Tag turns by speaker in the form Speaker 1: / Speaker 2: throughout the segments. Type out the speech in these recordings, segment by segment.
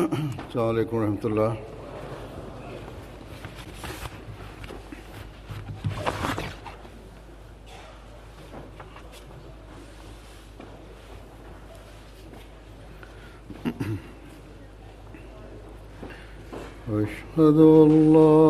Speaker 1: السلام عليكم ورحمة الله أشهد ان لا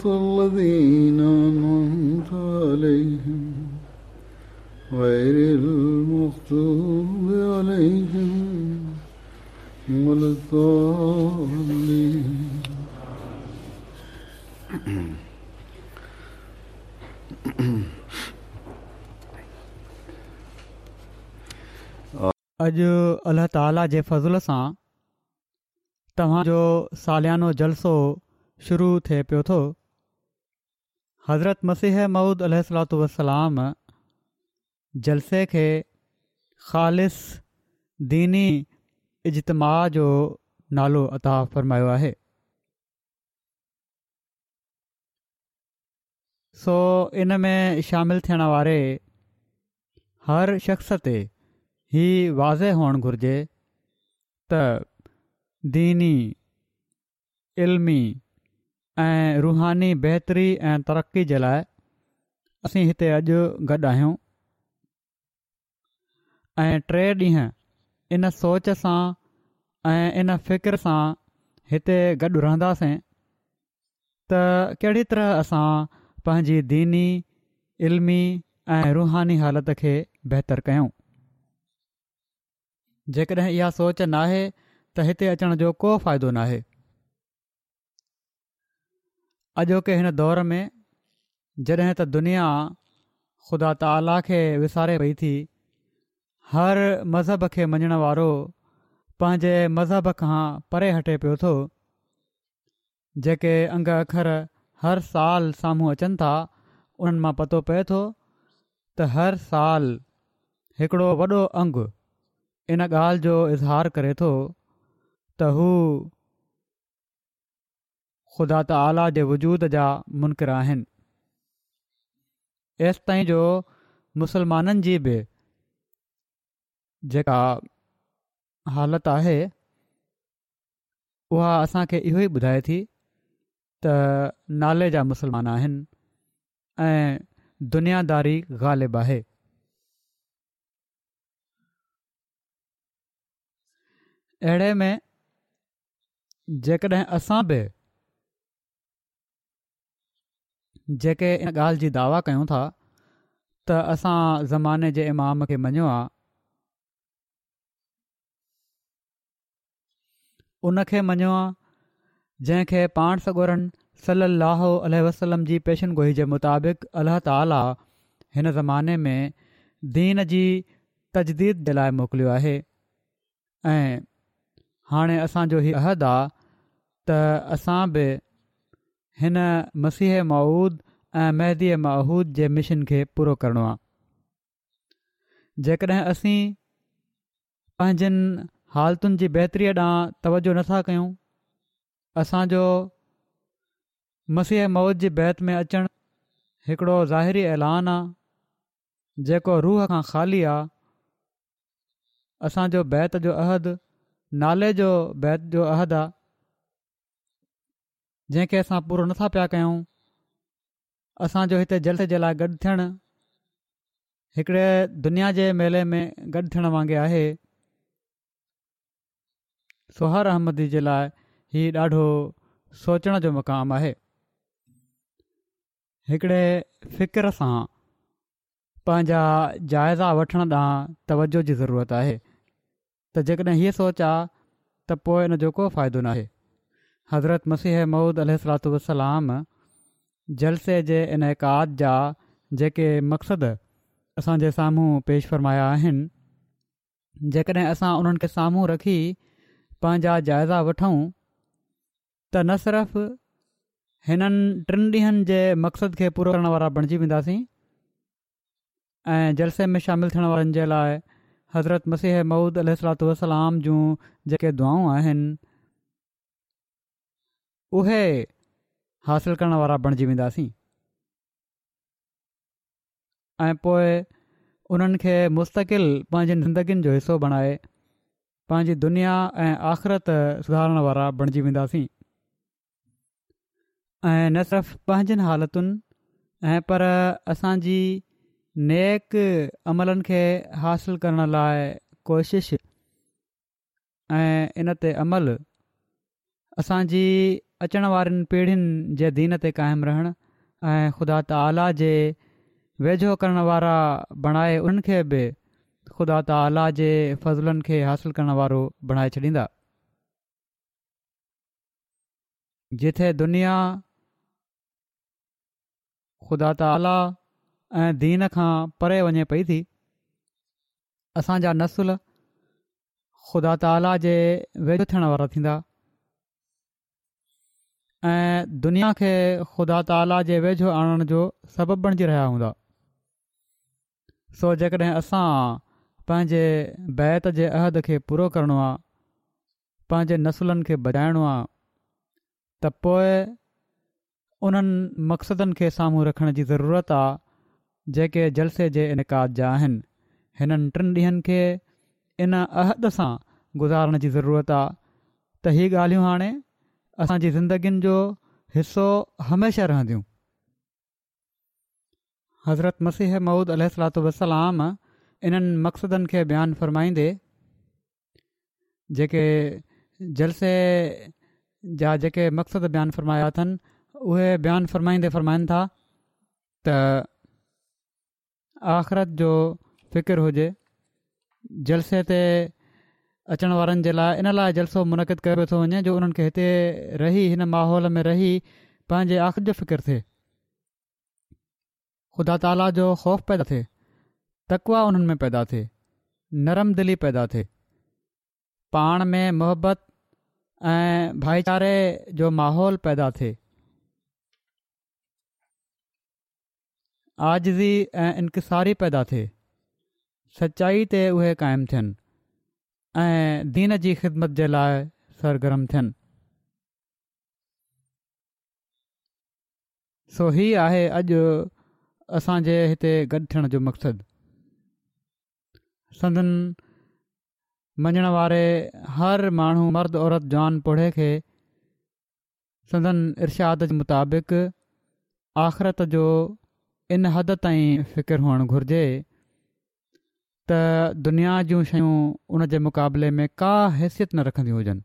Speaker 2: تعالیٰ کے فضل سے سالانو جلسو شروع تھے پہ تو حضرت مسیح مؤود علیہ السلات وسلام جلسے کے خالص دینی اجتماع جو نالو عطا فرمایا ہے سو ان میں شامل تھے ہر شخص کے ہی واضح ہون گرجے تینی علمی ऐं रूहानी बहितरी ऐं तरक़ी जे लाइ असीं हिते अॼु गॾु आहियूं ऐं टे ॾींहं इन सोच सां ऐं इन फ़िक्र सां हिते गॾु रहंदासीं त कहिड़ी तरह असां पंहिंजी दीनी इल्मी ऐं रुहानी हालत खे बहितरु कयूं जेकॾहिं इहा सोच न त हिते अचण जो को फ़ाइदो नाहे अॼोके हिन दौर में जॾहिं त दुनिया ख़ुदा ताला खे विसारे पई थी हर मज़हब खे मञण वारो पंहिंजे मज़हब खां परे हटे पियो थो जेके अंग अखर हर साल साम्हूं अचनि था उन्हनि मां पतो पए थो त हर साल हिकिड़ो वॾो अंगु इन ॻाल्हि जो इज़हार करे थो त हू ख़ुदा त जे वजूद जा मुनकि आहिनि एसिताईं जो मुसलमाननि जी बि जेका हालति आहे उहा असांखे इहो ई ॿुधाए थी त नाले जा मुसलमान आहिनि ऐं दुनियादारी ग़ालिब आहे अहिड़े में जेकॾहिं असां बि जेके इन ॻाल्हि जी दावा कयूं था त असां ज़माने जे इमाम खे मञो हा उनखे मञियो आ जंहिंखे पाण सॻोरनि सल अल वसलम जी पेशन गोहिजे जे मुताबिक़ अल्लाह ताला हिन ज़माने में दीन जी तजदीद जे लाइ मोकिलियो आहे ऐं हाणे असांजो हीउ अहद आहे त असां बि हिन मसीह मउूद ऐं महदीअ माउद जे मिशन खे पूरो करणो आहे जेकॾहिं असीं पंहिंजनि हालतुनि जी बहितरीअ ॾांहुं तवजो नथा कयूं असांजो मसीह मौद जी बैत में अचणु हिकिड़ो ज़ाहिरी ऐलान आहे जेको रूह खां ख़ाली आहे असांजो बैत जो अहदु नाले जो बैत जो अहदु आहे जंहिंखे असां पूरो नथा पिया कयूं असांजो हिते जल्द जे लाइ गॾु थियणु हिकिड़े दुनिया जे मेले में गॾु थियण वांगुरु आहे सुहार अहमदी जे लाइ हीउ ॾाढो सोचण जो मक़ाम आहे हिकिड़े फ़िक्र सां पंहिंजा जाइज़ा वठण ॾांहुं तवजो जी ज़रूरत आहे त जेकॾहिं हीअ सोच आहे त पोइ इन जो को फ़ाइदो न हज़रत मसीह मूद अल सलात वसलाम जलसे जे इनकाद जा जेके मक़सद असांजे साम्हूं पेश फरमाया आहिनि जेकॾहिं असां उन्हनि खे साम्हूं रखी पंहिंजा जाइज़ा वठूं त न सिर्फ़ हिननि टिनि ॾींहनि जे मक़सद खे पूरो करण वारा बणजी वेंदासीं ऐं जलसे में शामिलु थियण वारनि जे लाइ हज़रत मसीह मूद अल सलात जूं जेके दुआऊं आहिनि उहे हासिलु करणु वारा बणजी वेंदासीं ऐं पोइ उन्हनि खे मुस्तक़िल पंहिंजनि ज़िंदगीनि जो हिसो बणाए पंहिंजी दुनिया ऐं आख़िरत सुधारण वारा बणिजी वेंदासीं ऐं न सिर्फ़ु पंहिंजनि हालतुनि ऐं पर असांजी नेक अमलनि खे हासिलु करण लाइ ऐं इन ते अमल असांजी अचण वारनि पीढ़ियुनि जे दीन ते क़ाइमु रहणु ऐं ख़ुदा ताला जे वेझो करणु वारा बणाए उनखे बि ख़ुदा ताला जे फ़ज़ुलनि खे हासिलु करणु वारो बणाए छॾींदा जिथे दुनिया ख़ुदा ताला ऐं दीन खां परे वञे पई थी असांजा नसुल ख़ुदा ताला जे वेझो थियण वारा थींदा ऐं दुनिया खे ख़ुदा ताला जे वेझो आणण जो सबबु बणिजी रहिया हूंदा सो जेकॾहिं असां पंहिंजे बैत जे अहद खे पूरो करणो आहे पंहिंजे नसुलनि खे बजाइणो आहे त पोइ उन्हनि मक़सदनि खे साम्हूं रखण जी ज़रूरत आहे जेके जलसे जे इनकाद जा आहिनि हिननि टिनि ॾींहनि खे इन अहद सां गुज़ारण जी ज़रूरत आहे त इहे ॻाल्हियूं असांजी ज़िंदगीनि जो हिसो हमेशा रहंदियूं हज़रत मसीह महूद अल वसलाम इन्हनि मक़सदनि खे बयानु फ़रमाईंदे जेके जलसे जा जेके मक़सदु बयानु फरमाया अथनि उहे बयानु फ़रमाईंदे फ़रमाइनि था त आख़िरत जो फ़िकिर हुजे जलसे ते अचण वारनि जे लाइ इन लाइ जलसो मुनक़िद कयो थो वञे जो उन्हनि खे हिते रही हिन माहौल में रही पंहिंजे आखि जो फ़िकिर थिए ख़ुदा ताला जो ख़ौफ़ पैदा थिए तकवा उन्हनि में पैदा थिए नरम दिली पैदा थिए पाण में मोहबत ऐं भाईचारे जो माहौल पैदा थिए आज़ी ऐं इंतसारी पैदा थिए सचाई ते उहे क़ाइमु थियनि ऐं दीन जी ख़िदमत जे लाइ सरगर्म थियनि सो ही आहे अॼु असांजे हिते गॾु थियण जो मक़्सदु सदनि मञण वारे हर माण्हू मर्द औरत जान पुढ़े खे संदन इर्शाद जे मुताबिक़ आख़िरत जो इन हद ताईं फ़िकिरु हुअणु घुरिजे त दुनिया जूं शयूं उन जे मुक़ाबले में का हैसियत न रखंदियूं हुजनि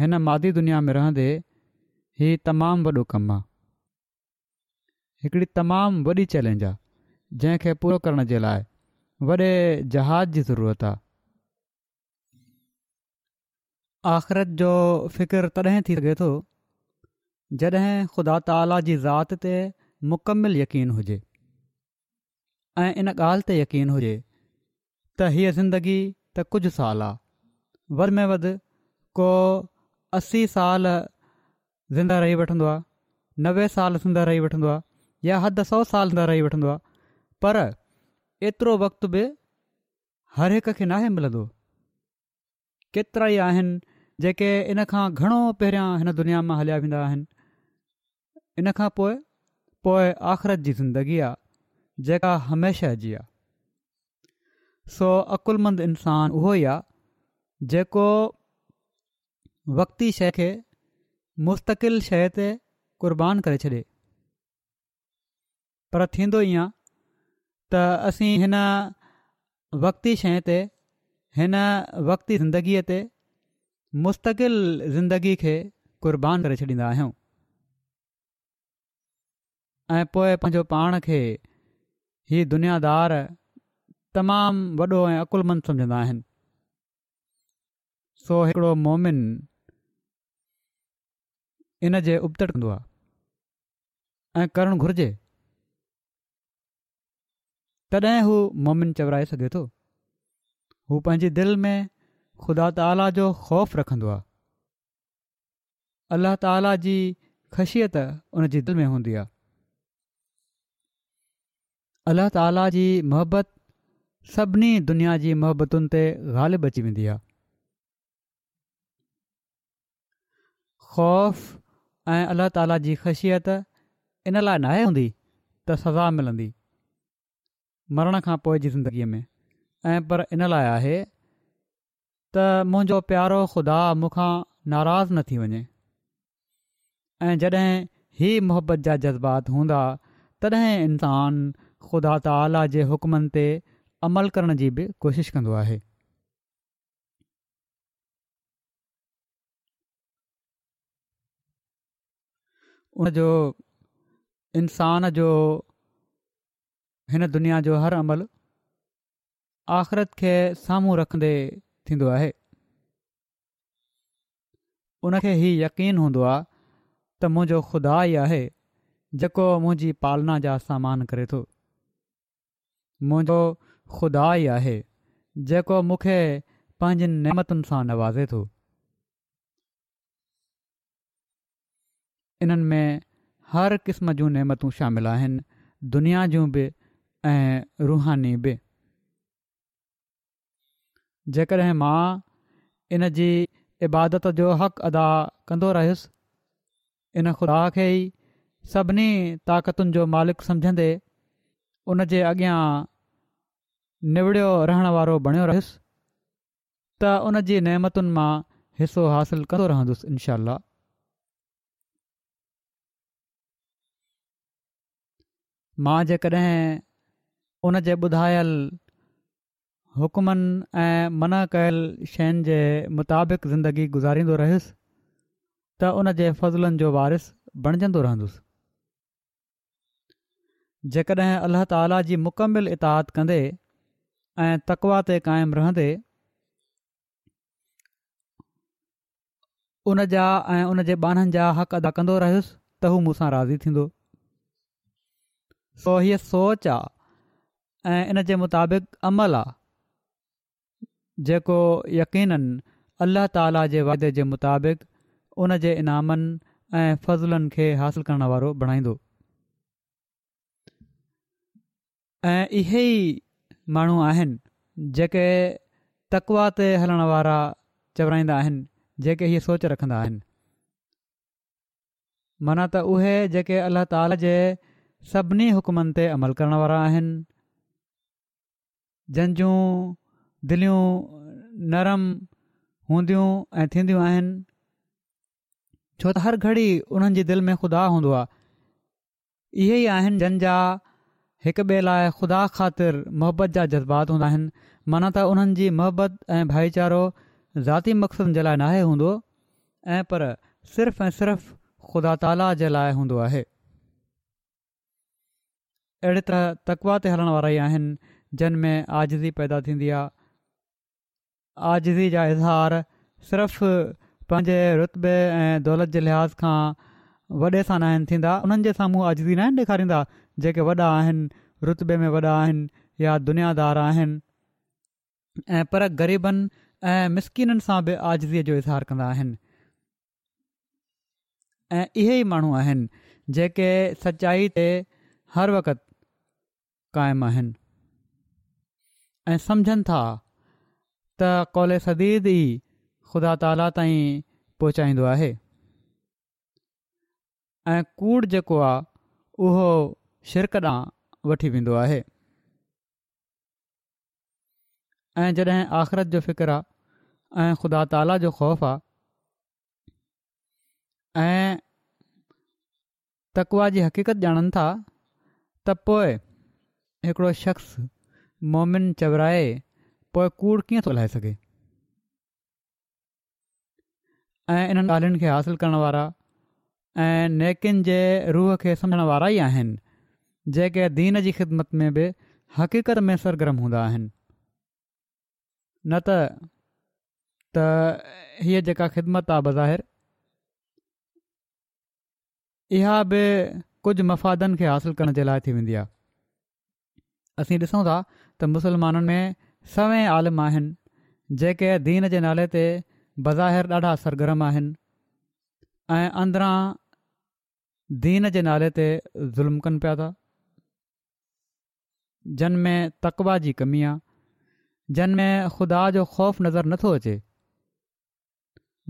Speaker 2: हिन मादी दुनिया में रहंदे ई तमामु वॾो कमु आहे हिकिड़ी तमामु वॾी चैलेंज आहे जंहिं खे पूरो करण जे लाइ वॾे जहाज़ जी ज़रूरत आहे आख़िरत जो फ़िक्रु तॾहिं थी सघे थो जॾहिं ख़ुदा ताला जी ज़ात ते मुकमिल यकीन हुजे ऐं इन ॻाल्हि ते यकीन हुजे त हीअ ज़िंदगी त कुझु साल आहे वध में वधि को असी साल ज़िंदा रही वठंदो नवे साल ज़िंदा रही वठंदो या हदि सौ साल ज़िंदा रही वठंदो पर एतिरो वक़्त बि हर हिक खे नाहे मिलंदो केतिरा ई इन खां घणो पहिरियां दुनिया मां हलिया वेंदा आहिनि पोए आख़िरत जी ज़िंदगी आहे जी आहे सो अक़ुलमंद इंसान उहो ई आहे जेको वक़्ती शइ खे मुस्तक़िल शइ ते क़र्बान करे छॾे पर थींदो ईअं त असीं हिन वक़्ती शइ ते हिन वक़्ती ज़िंदगीअ ते ज़िंदगी खे क़ुर्बान करे छॾींदा आहियूं ऐं पोइ पंहिंजो पाण खे तमामु वॾो ऐं अकुल सम्झंदा आहिनि सो हिकिड़ो मोमिन इनजे उबत कंदो आहे ऐं करणु घुरिजे तॾहिं हू मोमिन चवराए सघे थो हू पंहिंजी दिलि में ख़ुदा ताला जो ख़ौफ़ रखंदो आहे अल्लाह ताला जी ख़शियत उनजी दिलि में हूंदी आहे अल्लाह ताला जी मोहबत सभिनी दुनिया जी मोहबतुनि ते ग़ालिब अची वेंदी आहे ख़ौफ़ ऐं अल्लाह ताला जी ख़शियत इन लाइ न आहे हूंदी त सज़ा मिलंदी मरण खां पोइ जी ज़िंदगीअ में ऐं पर इन लाइ आहे त मुंहिंजो प्यारो ख़ुदा मूंखां नाराज़ न थी वञे ऐं जॾहिं ही मोहबत जा जज़्बात हूंदा तॾहिं इन्सान ख़ुदा ताला जे हुकमनि ते अमल करण जी बि कोशिशि कंदो आहे जो इंसान जो हिन दुनिया जो हर अमल आख़िरत खे साम्हूं रखंदे थींदो आहे उनखे ई यकीन हूंदो आहे त मुंहिंजो खुदा ई आहे जेको मुंहिंजी पालना जा सामान करे थो मुंहिंजो ख़ुदा ई आहे जेको मूंखे पंहिंजनि नेमतुनि सां नवाज़े थो इन्हनि में हर क़िस्म जूं नेमतूं शामिल आहिनि दुनिया जूं बि ऐं रुहानी बि जेकॾहिं मां इन जी इबादत जो हक़ अदा कंदो रहियुसि इन ख़ुदा खे ई सभिनी ताक़तुनि जो मालिक सम्झंदे उन जे अॻियां निवड़ियो रहण वारो बणियो रहियुसि त उन जी नेमतुनि मां हिसो हासिलु कंदो रहंदुसि इनशा मां जेकॾहिं उनजे ॿुधायल हुकमनि ऐं मना कयल शयुनि जे मुताबिक़ ज़िंदगी गुज़ारींदो रहियुसि त उन जे फज़लनि जो वारिस बणिजंदो रहंदुसि जेकॾहिं अल्ल्ह ताला जी मुकमिल इताद कंदे ऐं तकवा ते क़ाइमु रहंदे उन जा ऐं उन जे बाननि जा हक़ अदा कंदो रहियुसि त हू मूंसां राज़ी थींदो सो हीअ सोच आहे ऐं इन जे मुताबिक़ अमल आहे जेको यक़ीननि अलाह ताला जे वाइदे जे मुताबिक़ उन जे इनामनि ऐं फ़ज़ुलनि खे हासिलु करण वारो माण्हू आहिनि जेके तकवा ते हलण वारा चवराईंदा आहिनि जेके इहे सोच रखंदा आहिनि माना त उहे जेके अल्लाह ताल जे सभिनी हुकमनि ते अमल करण वारा आहिनि जंहिंजूं दिलियूं नरम हूंदियूं ऐं थींदियूं आहिनि छो त हर घड़ी उन्हनि जी दिलि में खुदा हूंदो आहे इहे ई हिक ॿिए लाइ ख़ुदा ख़ातिर मोहबत जा जज़्बात हूंदा आहिनि माना त उन्हनि जी मोहबत ऐं भाईचारो ज़ाती मक़सदुनि जे लाइ नाहे हूंदो ऐं पर सिर्फ़ु ऐं सिर्फ़ु ख़ुदा ताला जे लाइ हूंदो आहे तरह तकवा ते हलण वारा ई आहिनि जिन में आजज़ी पैदा थींदी आहे अजज़ी जा इज़हार सिर्फ़ पंहिंजे रुतबे ऐं दौलत जे लिहाज़ खां वॾे सां न आहिनि थींदा उन्हनि जे साम्हूं जेके वॾा आहिनि रुतबे में वॾा आहिनि या दुनियादार आहिनि ऐं पर ग़रीबनि ऐं मिसकिननि सां बि आज़ीअ जो इज़हार कंदा आहिनि ऐं इहे ई माण्हू आहिनि जेके सचाई ते हर वक़्तु क़ाइमु आहिनि ऐं सम्झनि था त कौल सदीद ई ख़ुदा ताला ताईं पहुचाईंदो आहे ऐं कूड़ जेको आहे उहो शिरक ॾांहुं वठी वेंदो आहे ऐं जॾहिं आख़िरत जो फ़िक्रु आहे ऐं ख़ुदा ताला जो ख़ौफ़ आहे ऐं तकवा जी हक़ीक़त ॼाणनि था त पोइ हिकिड़ो शख़्स मोमिन चवराए पोइ कूड़ कीअं थो लाहे सघे ऐं इन ॻाल्हियुनि खे हासिलु करण वारा ऐं नेकिन जे रूह खे समुझण वारा ई आहिनि जेके दीन जी ख़िदमत में बि हक़ीक़त में सरगरम हूंदा आहिनि न त हीअ जेका ख़िदमत आहे बज़ाहिर इहा बि कुझु मफ़ादनि खे हासिलु करण जे लाइ थी वेंदी आहे असीं ॾिसूं था त मुसलमाननि में सवें आलम आहिनि जेके दीन जे नाले ते बज़ाहिर ॾाढा सरगरम आहिनि ऐं अंदरां दीन जे नाले ते ज़ुल्मु कनि पिया था जन में जिनमेंक़बा जी कमी आहे जन में ख़ुदा जो ख़ौफ़ नज़र नथो अचे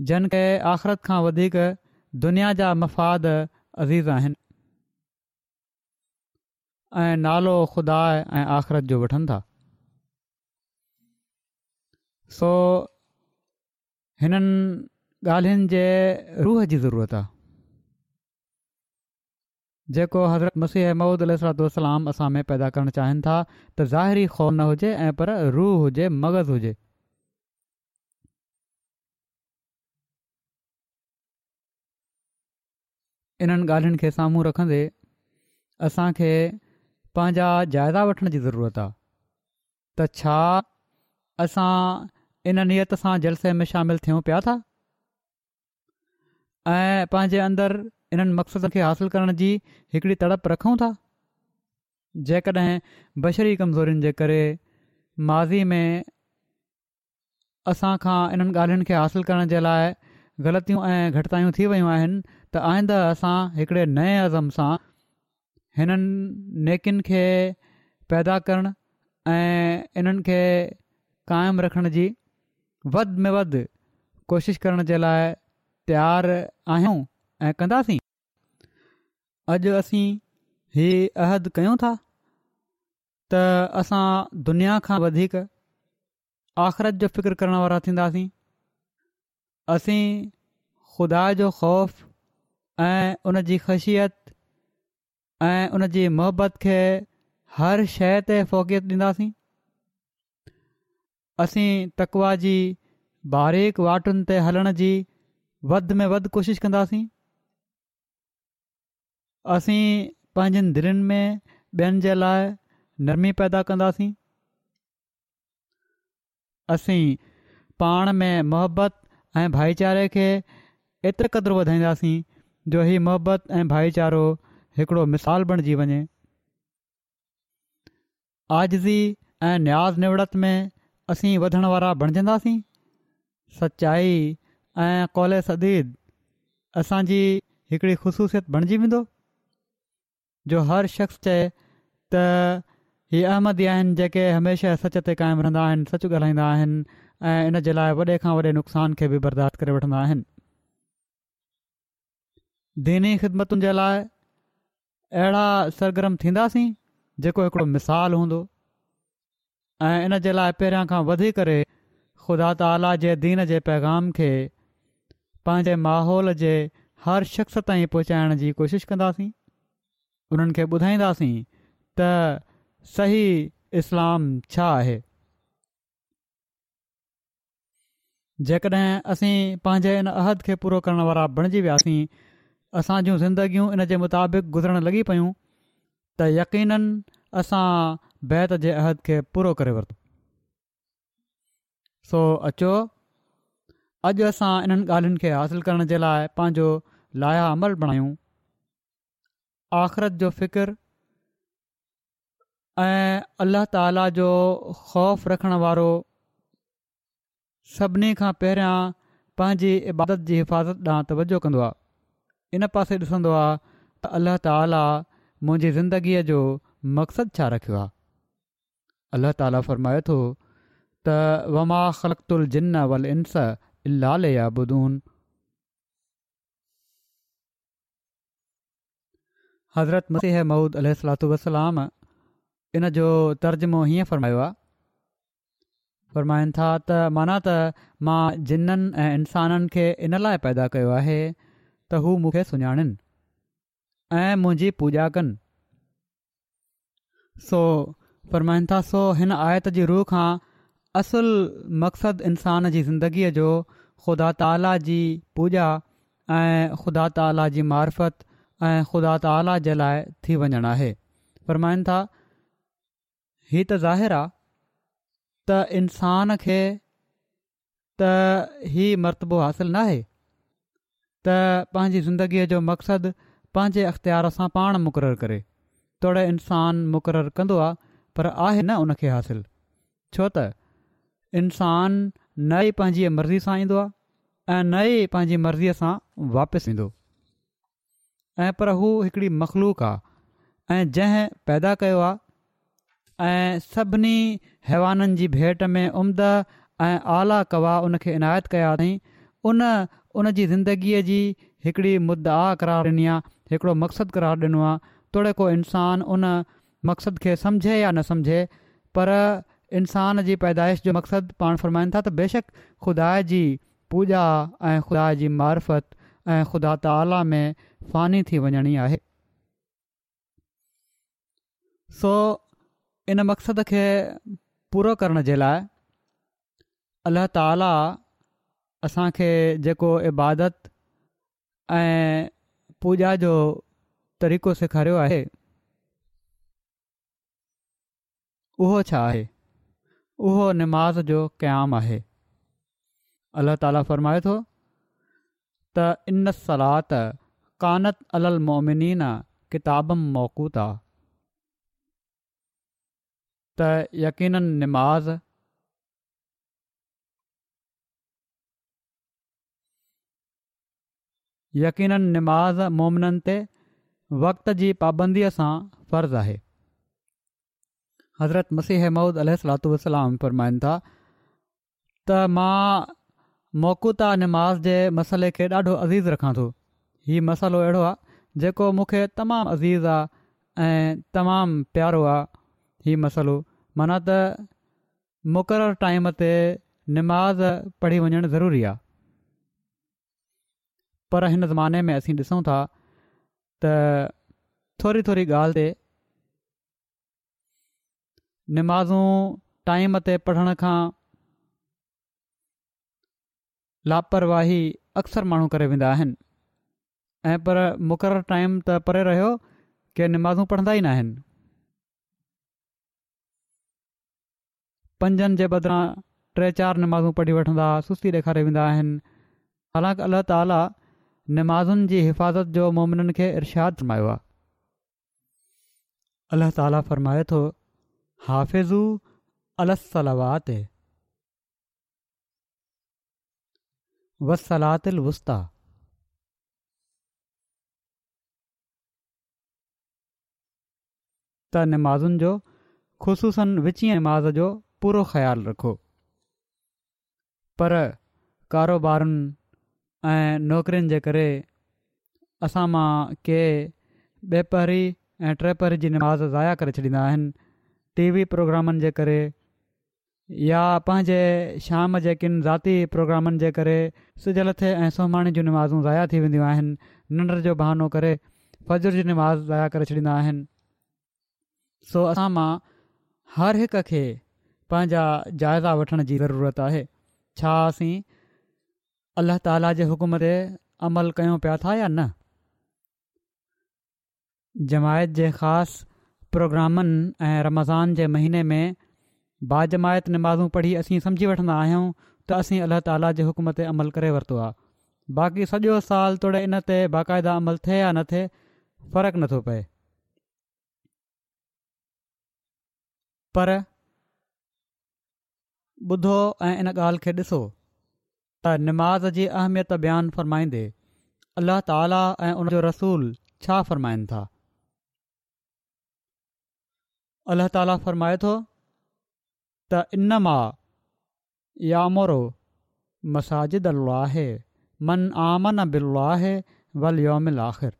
Speaker 2: जन के आख़िरत खां वधीक दुनिया जा मफ़ाद अज़ीज़ आहिनि ऐं नालो ख़ुदा ऐं आख़िरत जो वठनि था सो हिननि ॻाल्हियुनि जे रूह जी ज़रूरत आहे जेको हज़रत मसीह महमूद अलतोसल असां में पैदा करणु चाहिनि था त ज़ाहिरी ख़ौन हुजे ऐं पर रूह हुजे मग़ज़ु हुजे इन्हनि ॻाल्हियुनि खे साम्हूं रखंदे असांखे पंहिंजा जाइदा वठण जी ज़रूरत आहे त छा असां इन नियत सां जलसे में शामिलु थियूं पिया था ऐं पंहिंजे अंदरु इन्हनि मक़सद खे हासिलु करण जी हिकिड़ी तड़प रखूं था जेकॾहिं बशरी कमज़ोरनि जे करे माज़ी में असांखां इन्हनि ॻाल्हियुनि खे हासिलु करण जे लाइ ग़लतियूं ऐं घटितायूं थी वियूं आहिनि त आईंदड़ असां हिकिड़े नए अज़म सां हिननि नेकियुनि खे पैदा करण ऐं इन्हनि खे क़ाइमु रखण जी वध में वधि कोशिशि करण जे लाइ तयारु आहियूं ऐं कंदासीं अॼु असीं हीअ अहद कयूं था त असां दुनिया खां वधीक आख़िरत जो फ़िक्र करण वारा थींदासीं असीं ख़ुदा जो ख़ौफ़ ऐं उन जी ख़ासियत ऐं उन जी मोहबत खे हर शइ ते फोकियत ॾींदासीं असीं तकवा जी बारीक वाटुनि ते हलण जी वध में वधि कोशिशि कंदासीं असीं पंहिंजनि दिलनि में ॿियनि जे लाइ नरमी पैदा कंदासीं असीं पाण में मोहबत ऐं भाईचारे खे एतिरे क़दुरु वधाईंदासीं जो हीउ मोहबत ऐं भाईचारो हिकिड़ो मिसालु बणिजी वञे आज़ज़ी ऐं न्याज़ निवड़त में असीं वधण वारा बणिजंदासीं सचाई ऐं कौले सदीद असांजी हिकिड़ी ख़ुशूसियत बणिजी वेंदो जो हर शख़्स चए त हीअ अहमदी आहिनि जेके हमेशह सच ते क़ाइमु रहंदा आहिनि सचु ॻाल्हाईंदा आहिनि ऐं इन जे लाइ वॾे खां वॾे नुक़सान खे बि बर्दाश्त करे वठंदा आहिनि दीन ख़िदमतुनि जे लाइ अहिड़ा सरगर्म थींदासीं जेको हिकिड़ो मिसाल हूंदो ऐं इन जे लाइ पहिरियां खां वधी करे ख़ुदा ताला जे दीन जे पैगाम खे पंहिंजे माहौल जे हर शख़्स ताईं पहुचाइण जी कोशिशि उन्हनि खे ॿुधाईंदासीं त सही इस्लाम छा आहे जेकॾहिं असीं पंहिंजे इन अहद खे पूरो करण वारा बणिजी वियासीं असां जूं ज़िंदगियूं इन जे मुताबिक़ गुज़रण लॻी पियूं त यकीननि असां बैत जे अहद खे पूरो करे वरितो सो अचो अॼु असां इन्हनि ॻाल्हियुनि खे हासिलु करण जे लाइ पंहिंजो लाहिया अमल बणायूं आख़िरत जो फ़िकुरु ऐं अल्ल्ह ताला जो ख़ौफ़ रखणु वारो सभिनी खां पहिरियां पंहिंजी इबादत जी हिफ़ाज़त ॾांहुं तवजो कंदो इन पासे ॾिसंदो आहे त अल्लाह ताला मुंहिंजी ज़िंदगीअ जो मक़्सदु छा रखियो आहे अल्लाह ताला फ़रमाए थो त वमा ख़लक़ुल जिन वल इन्स अल हज़रत मसीह महूद अलत वसलाम इन जो तर्जुमो हीअं फ़र्मायो आहे फ़रमाईनि था त माना त मां जिननि ऐं इंसाननि खे इन लाइ पैदा कयो आहे त हू मूंखे सुञाणनि ऐं मुंहिंजी पूॼा कनि सो फ़रमाइनि था सो हिन आयत जी रूह खां असुल मक़्सदु इंसान जी ज़िंदगीअ जो ख़ुदा ताला जी पूॼा ऐं ख़ुदा ताला जी मार्फत ऐं ख़ुदा ताला जे लाइ थी वञणु आहे फरमाइनि था हीउ त ज़ाहिर आहे त इंसान खे त ई मरतबो हासिलु न आहे त पंहिंजी ज़िंदगीअ जो मक़सदु पंहिंजे अख़्तियार सां पाण मुक़ररु करे तोड़े इंसानु मुक़ररु कंदो आहे पर आहे न उनखे हासिलु छो त इंसान ई पंहिंजी मर्ज़ी सां ईंदो आहे ऐं न ई पंहिंजी मर्ज़ीअ सां वापसि ईंदो ऐं पर हू हिकिड़ी मख़लूक आहे ऐं जंहिं पैदा कयो आहे ऐं सभिनी हैवाननि जी भेट में उमद ऐं आला कवा उन खे इनायत कया अथई उन उन जी ज़िंदगीअ जी हिकिड़ी मुद आ करार ॾिनी आहे हिकिड़ो मक़सदु करार ॾिनो आहे तोड़े को इंसान उन मक़सदु खे सम्झे या न सम्झे पर इंसान जी पैदाइश जो मक़सदु पाण फ़रमाइनि था त बेशक ख़ुदा जी पूॼा ऐं ख़ुदा जी मार्फत ऐं ख़ुदा ताला आला में फ़ानी थी वञणी आहे सो इन मक़सद खे पूरो करण जे लाइ अलाह ताला असांखे जेको इबादत ऐं पूॼा जो तरीक़ो सेखारियो आहे उहो छा आहे उहो निमाज़ जो क़याम आहे अलाह ताला फ़रमाए थो त इन सलात कानत अल मोमिनीन किताब मौक़ु ता त यकीन निमाज़ यकीन नमाज़ मोमिननि ते वक़्ति जी पाबंदीअ सां फ़र्ज़ु आहे हज़रत मसीह अहमद अलरमाइनि था त मां मोकुता नमाज़ जे मसइले खे ॾाढो अज़ीज़ रखां थो हीउ मसालो अहिड़ो आहे जेको मूंखे तमामु अज़ीज़ आहे ऐं तमामु प्यारो आहे हीउ मसालो माना त मुक़ररु टाइम ते निमाज़ पढ़ी वञणु ज़रूरी आहे पर हिन ज़माने में असीं ॾिसूं था त थोरी थोरी ॻाल्हि ते निमाज़ूं टाइम ते पढ़ण खां लापरवाही अक्सर माण्हू करे ऐं पर मु टाइम त परे रहियो की निमाज़ूं पढ़ंदा ई न आहिनि पंजनि जे बदिरां टे चारि निमाज़ूं पढ़ी वठंदा सुस्ती ॾेखारे वेंदा आहिनि हालांकि अलाह ताला निमाज़ुनि जी हिफ़ाज़त जो मुमिननि खे इर्शादु फर्मायो आहे अलाह ताली फ़रमायो त नमाज़ुनि जो ख़ुशूसनि विची नमाज़ जो पूरो ख़्यालु रखो पर कारोबारुनि ऐं नौकिरियुनि जे करे असां मां कंहिं ॿिए ऐं टे जी निमाज़ ज़ाया करे छॾींदा आहिनि टी वी प्रोग्रामनि जे करे या पंहिंजे शाम जे किन राति जे प्रोग्रामनि जे करे सिज लथे ऐं सोमाणी जी नमाज़ूं ज़ाया थी वेंदियूं आहिनि निंड जो बहानो करे फज्र जी नमाज़ ज़ाया करे छॾींदा आहिनि सो असां मां हर हिक खे पंहिंजा जाइज़ा वठण जी ज़रूरत आहे छा असीं अलाह ताला जे हुकुम ते अमल कयूं पिया था या न जमायत जे ख़ासि प्रोग्रामनि ऐं रमज़ान जे महीने में बाजमायत नमाज़ूं पढ़ी असीं सम्झी वठंदा आहियूं त असीं अलाह ताला जे हुकुम ते अमल करे वरितो आहे बाक़ी सॼो साल थोरे इन ते बाक़ाइदा अमल थिए या न थिए फ़र्कु नथो पए पर ॿुधो ऐं इन ॻाल्हि खे ॾिसो त निमाज़ जी अहमियत बयानु फ़र्माईंदे अलाह ताला ऐं उनजो रसूल छा फ़र्माइनि था अल्ल्ह ताला फ़र्माए थो त इन मां यामोरो मसाजिद अलो आहे मन आमन बिरलो आहे वल योमिल आख़िर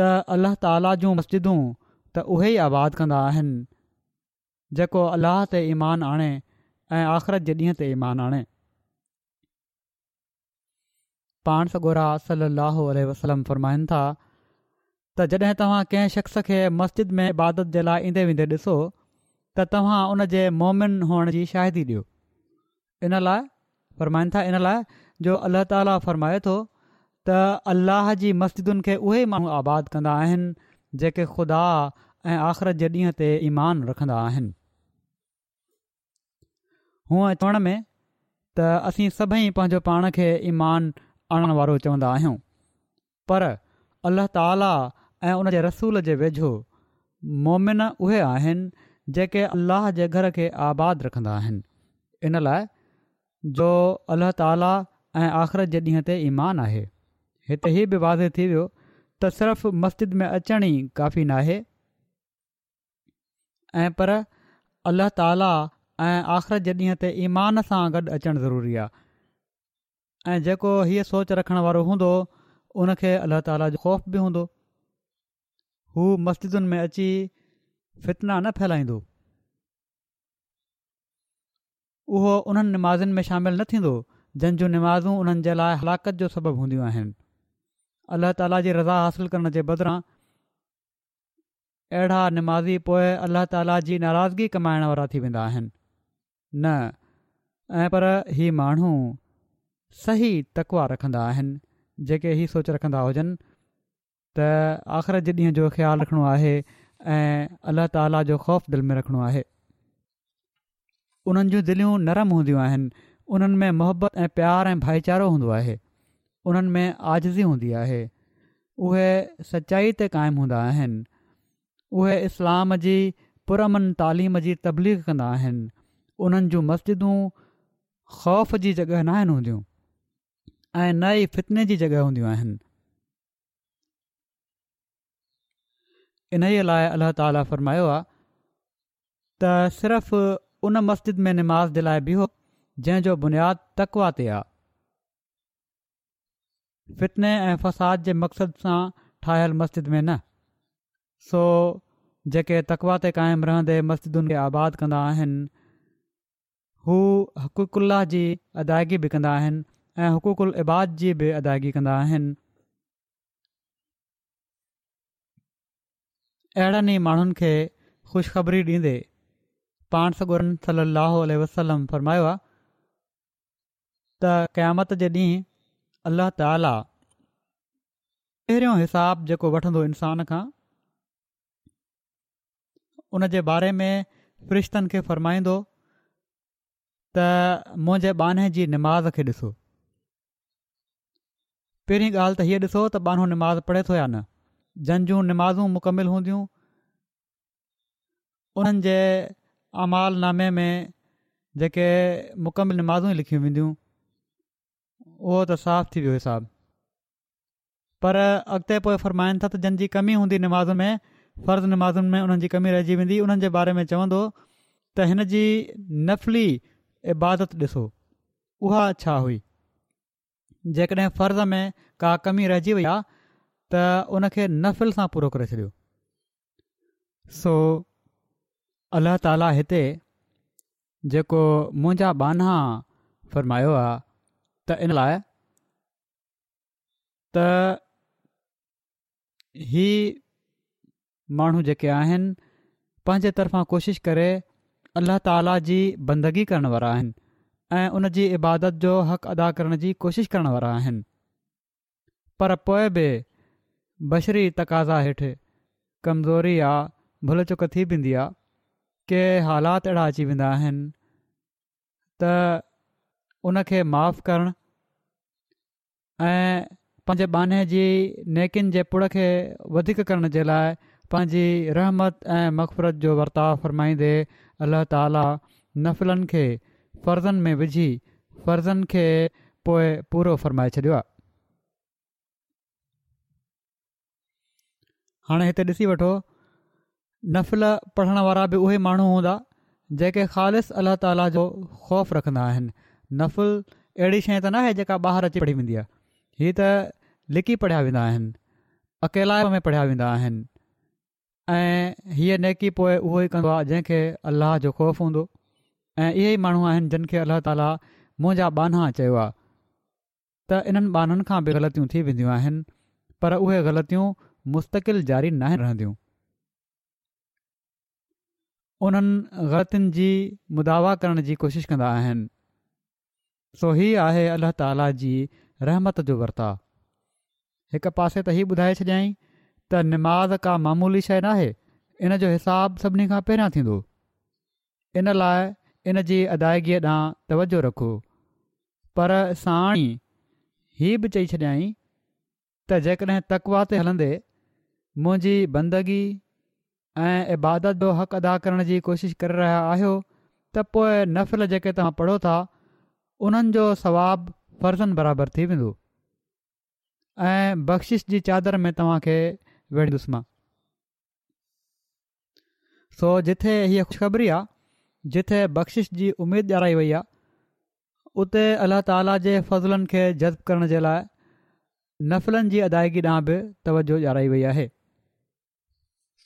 Speaker 2: त अल्लाह ताला जूं मस्जिदूं त उहे ई आबाद कंदा आहिनि जेको अलाह ते ईमान आणे ऐं आख़िरत जे ॾींहं ते ईमान आणे पाण सगोरा सलाहु वसलम फ़रमाइनि था त जॾहिं तव्हां कंहिं शख़्स खे मस्जिद में इबादत जे लाइ ईंदे वेंदे ॾिसो त तव्हां उन जे मोमिन हुअण जी शाइदी ॾियो इन लाइ फ़रमाइनि था इन लाइ जो अलाह ताला फ़रमाए थो त अल्लाह जी मस्जिदुनि खे उहे माण्हू आबादु कंदा आहिनि जेके ख़ुदा ऐं आख़िरत जे ॾींहुं ते ईमान रखंदा आहिनि हूअं चवण में त असीं सभई पंहिंजो पाण खे ईमानु आणणु वारो चवंदा आहियूं पर अल्लाह ताला ऐं उन रसूल जे वेझो मोमिन उहे आहिनि जेके अल्लाह जे घर खे आबादु रखंदा आहिनि इन लाइ जो अल्लाह ताला ऐं आख़िरत जे ॾींहं ते ईमानु आहे हिते हीअ बि वाज़े थी वियो त सिर्फ़ु मस्जिद में अचण ई काफ़ी नाहे ऐं पर अल्लाह ताला ऐं आख़िर जे ॾींहं ते ईमान सां गॾु अचणु ज़रूरी आहे ऐं जेको हीअ सोचु रखण वारो हूंदो उन खे अल्लाह ताला जो ख़ौफ़ बि हूंदो हू मस्जिदुनि में अची फितना न फहिलाईंदो उहो उन्हनि नमाज़िन में शामिलु न थींदो जंहिंजूं नमाज़ू उन्हनि जे लाइ हलाकत जो सबबु हूंदियूं आहिनि अल्ला ताला जी रज़ा हासिल करण जे बदिरां अहिड़ा निमाज़ी पोइ अलाह ताला जी नाराज़गी कमाइण वारा थी वेंदा आहिनि न ऐं पर ही माण्हू सही तकवा रखंदा आहिनि जेके हीअ सोचे रखंदा हुजनि त आख़िर जे ॾींहं जो ख़्यालु रखिणो आहे ऐं अलाह ताला जो ख़ौफ़ दिलि में रखिणो आहे उन्हनि जूं दिलियूं नरम हूंदियूं आहिनि उन्हनि में मोहबत ऐं प्यार ऐं भाईचारो हूंदो आहे उन्हनि में आज़ज़ी हूंदी आहे उहे सचाई ते क़ाइमु हूंदा इस्लाम जी पुरमन तालीम जी तबलीग कंदा आहिनि उन्हनि जूं मस्जिदूं ख़ौफ़ जी जॻह नाहिनि हूंदियूं ऐं नई फितने जी जॻह हूंदियूं आहिनि इनजे लाइ अलाह ताला फ़रमायो आहे त सिर्फ़ु उन मस्जिद में निमाज़ जे लाइ बीहो जंहिंजो बुनियादु तकवा फितने ऐं फ़साद जे मक़सद सां ठाहियलु मस्जिद में न सो जेके तकवााते क़ाइमु रहंदे मस्जिदुनि खे आबादु कंदा आहिनि हू हक़ुक़ु जी अदायगी बि कंदा आहिनि ऐं हुक़ुक़ुल इबाद जी बि अदायगी कंदा आहिनि अहिड़नि ई माण्हुनि खे ख़ुशख़बरी ॾींदे पाण सगुरनि सलाहु वसलम फ़रमायो आहे त क़यामत जे ॾींहुं अल्लाह ताला पहिरियों हिसाब जेको वठंदो इंसान खां उन जे बारे में फ़रिश्तनि खे फ़रमाईंदो त मुंहिंजे बान्हे जी निमाज़ खे ॾिसो पहिरीं ॻाल्हि त हीअ ॾिसो त बानो निमाज़ पढ़े थो या न जंहिंजूं निमाज़ूं मुकमिल हूंदियूं उन्हनि जे नामे में जेके मुकमिल नमाज़ ई लिखियूं वेंदियूं उहो त साफ़ थी वियो हिसाब पर अॻिते पोइ फरमाइनि था त जंहिंजी कमी हूंदी नमाज़ में फर्ज़ नमाज़ुनि में उन्हनि कमी रहिजी वेंदी उन्हनि बारे में चवंदो त हिन नफ़ली इबादत ॾिसो उहा छा हुई जेकॾहिं फर्ज़ में का कमी रहिजी वई आहे त उनखे नफ़िल सां पूरो करे छॾियो सो अलाह ताला हिते जेको मुंहिंजा बाना फ़रमायो आहे त इन लाइ त ही माण्हू जेके आहिनि पंहिंजे तरफ़ां कोशिशि करे अल्ला ताला जी बंदगी करण वारा आहिनि ऐं उन इबादत जो हक़ अदा करण जी कोशिश करण वारा पर पोइ बि बशरी तक़ाज़ा हेठि कमज़ोरी आहे भुल चुक थी वेंदी आहे के हालात अहिड़ा अची वेंदा उनखे माफ़ु करणु ऐं पंहिंजे बाने जी नेकिन जे पुड़ खे वधीक करण जे लाइ पंहिंजी रहमत ऐं मक़फ़रत जो वर्ताव फ़रमाईंदे अलाह ताला नफ़िलनि खे फर्ज़नि में विझी फर्ज़नि खे पोइ पूरो फ़रमाए छॾियो आहे हाणे हिते ॾिसी वठो नफ़िल पढ़ण वारा बि उहे माण्हू हूंदा जेके ख़ालि अलाह ताला जो ख़ौफ़ रखंदा नफ़ल अहिड़ी शइ त न आहे जेका ॿाहिरि अची पढ़ी वेंदी आहे हीअ त लिकी पढ़िया वेंदा आहिनि अकेला में पढ़िया वेंदा आहिनि ऐं हीअ नेकी पोइ उहो ई कंदो आहे जंहिंखे अल्लाह जो ख़ौफ़ हूंदो ऐं इहे ई माण्हू आहिनि जिन खे अल्ला ताला मुंहिंजा बाना चयो आहे त इन्हनि बाननि खां बि ग़लतियूं थी वेंदियूं आहिनि पर उहे ग़लतियूं मुस्तक़िल जारी नाहे रहंदियूं उन्हनि ग़लतियुनि जी मुदावा करण जी कोशिशि कंदा आहिनि सो हीअ आहे अलाह ताला जी रहमत जो वर्ता हिकु पासे त ई ॿुधाए छॾियाई त निमाज़ का मामूली शइ नाहे इन जो हिसाब सभिनी खां पहिरियां थींदो इन लाइ इन जी अदायगीअ ॾांहुं तवजो रखो पर साणी हीअ बि चई छॾियई त जेकॾहिं तकवा ते हलंदे मुंहिंजी बंदगी ऐं इबादत जो हक़ अदा करण जी कोशिशि करे रहिया आहियो त पोइ नफ़िल जेके तव्हां पढ़ो था उन्हनि जो सवाबु फर्ज़नि बराबरि थी वेंदो ऐं बख़्शिश जी चादर में तव्हांखे वेठंदुसि मां सो जिथे हीअ ख़ुशख़बरी आहे जिथे बख़्शिश जी उमेद ॼाराई वई आहे उते अलाह ताला जे फ़ज़लनि खे जज़्बु करण जे लाइ नफ़िलनि जी अदागी ॾांहुं बि तवजो ॾियाराई वई आहे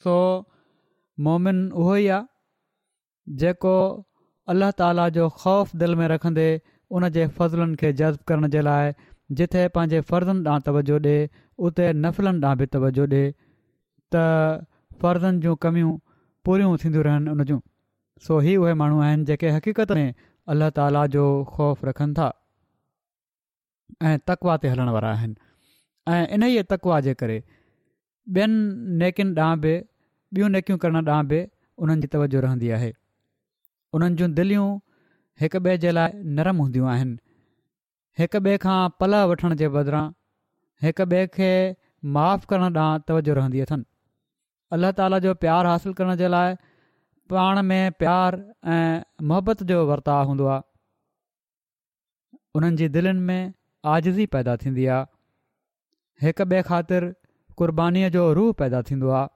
Speaker 2: सो मोमिन उहो ई आहे जेको अल्ल्ह ताला जो ख़ौफ़ दिलि में रखंदे उन जे फ़ज़ुलनि खे जज़्बु करण जे लाइ जिथे पंहिंजे फर्ज़नि ॾांहुं तवजो ॾिए उते नफलन ॾांहुं बि तवजो ॾिए त फर्ज़नि जूं कमियूं पूरियूं थींदियूं रहनि उन जूं सो ई उहे माण्हू आहिनि जेके हक़ीक़त में अल्ला ताला जो ख़ौफ़ रखनि था ऐं तकवा ते हलण वारा इन ई तकवा जे करे ॿियनि नेकियुनि ॾांहुं बि ॿियूं नेकियूं करण ॾांहुं बि उन्हनि जी तवजो रहंदी आहे उन्हनि जूं दिलियूं हिक ॿिए जे लाइ नरम हूंदियूं आहिनि हिक ॿिए खां पल वठण जे बदिरां हिक ॿिए खे माफ़ु करणु ॾांहुं तवजो रहंदी अथनि अलाह ताला जो प्यारु हासिलु करण जे लाइ पाण में प्यारु ऐं मोहबत जो वर्ताव हूंदो आहे उन्हनि जी दिलनि में आज़ज़ी पैदा थींदी आहे हिक ॿिए ख़ातिर कुर्बानीअ जो रूह पैदा थींदो आहे